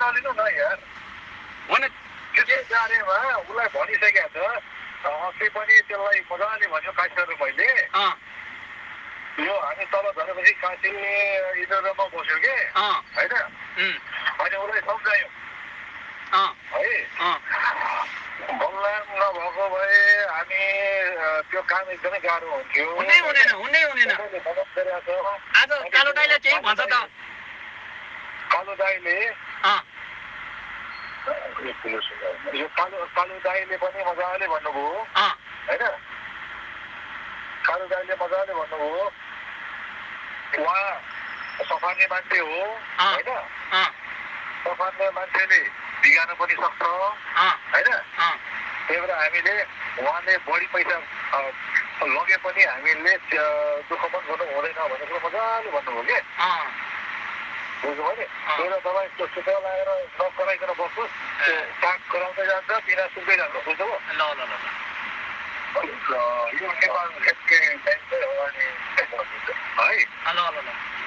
नलिनु न यार। होइन त्यो बारेमा उसलाई भनिसकेको छ। अस्ति पनि त्यसलाई मजाले भन्यो काशीहरू मैले। यो हामी तल झरेपछि काशीले इन्टरमा बस्यो कि? होइन? अनि उसलाई सम्झायौँ। है? अँ। बलराम नभएको भए हामी त्यो काम एकदमै गाह्रो हुन्थ्यो। हुँदैन हुँदैन आज कालो भन्छ त? कालो दाईले यो कालो कालो दाईले पनि मजाले भन्नुभयो। होइन? कालो दाईले मजाले भन्नुभयो। उहाँ सफार्ने मान्छे हो। होइन? सफार्ने मान्छेले बिगार्न पनि सक्छ होइन? त्यही भएर हामीले उहाँले बढी पैसा लगे पनि हामीले दुःख पनि गर्नु हुँदैन भन्ने कुरो मजाले भन्नुभयो कि? अँ बुझ्नुभयो नि भएर तपाईँ त्यो लगाएर नकराइकन बस्नुहोस् त्यो साग कराउँदै जान्छ बिना सुक्दै जान्छ बुझ्नुभयो ल ल ल ल यो नेपाल है ल ल ल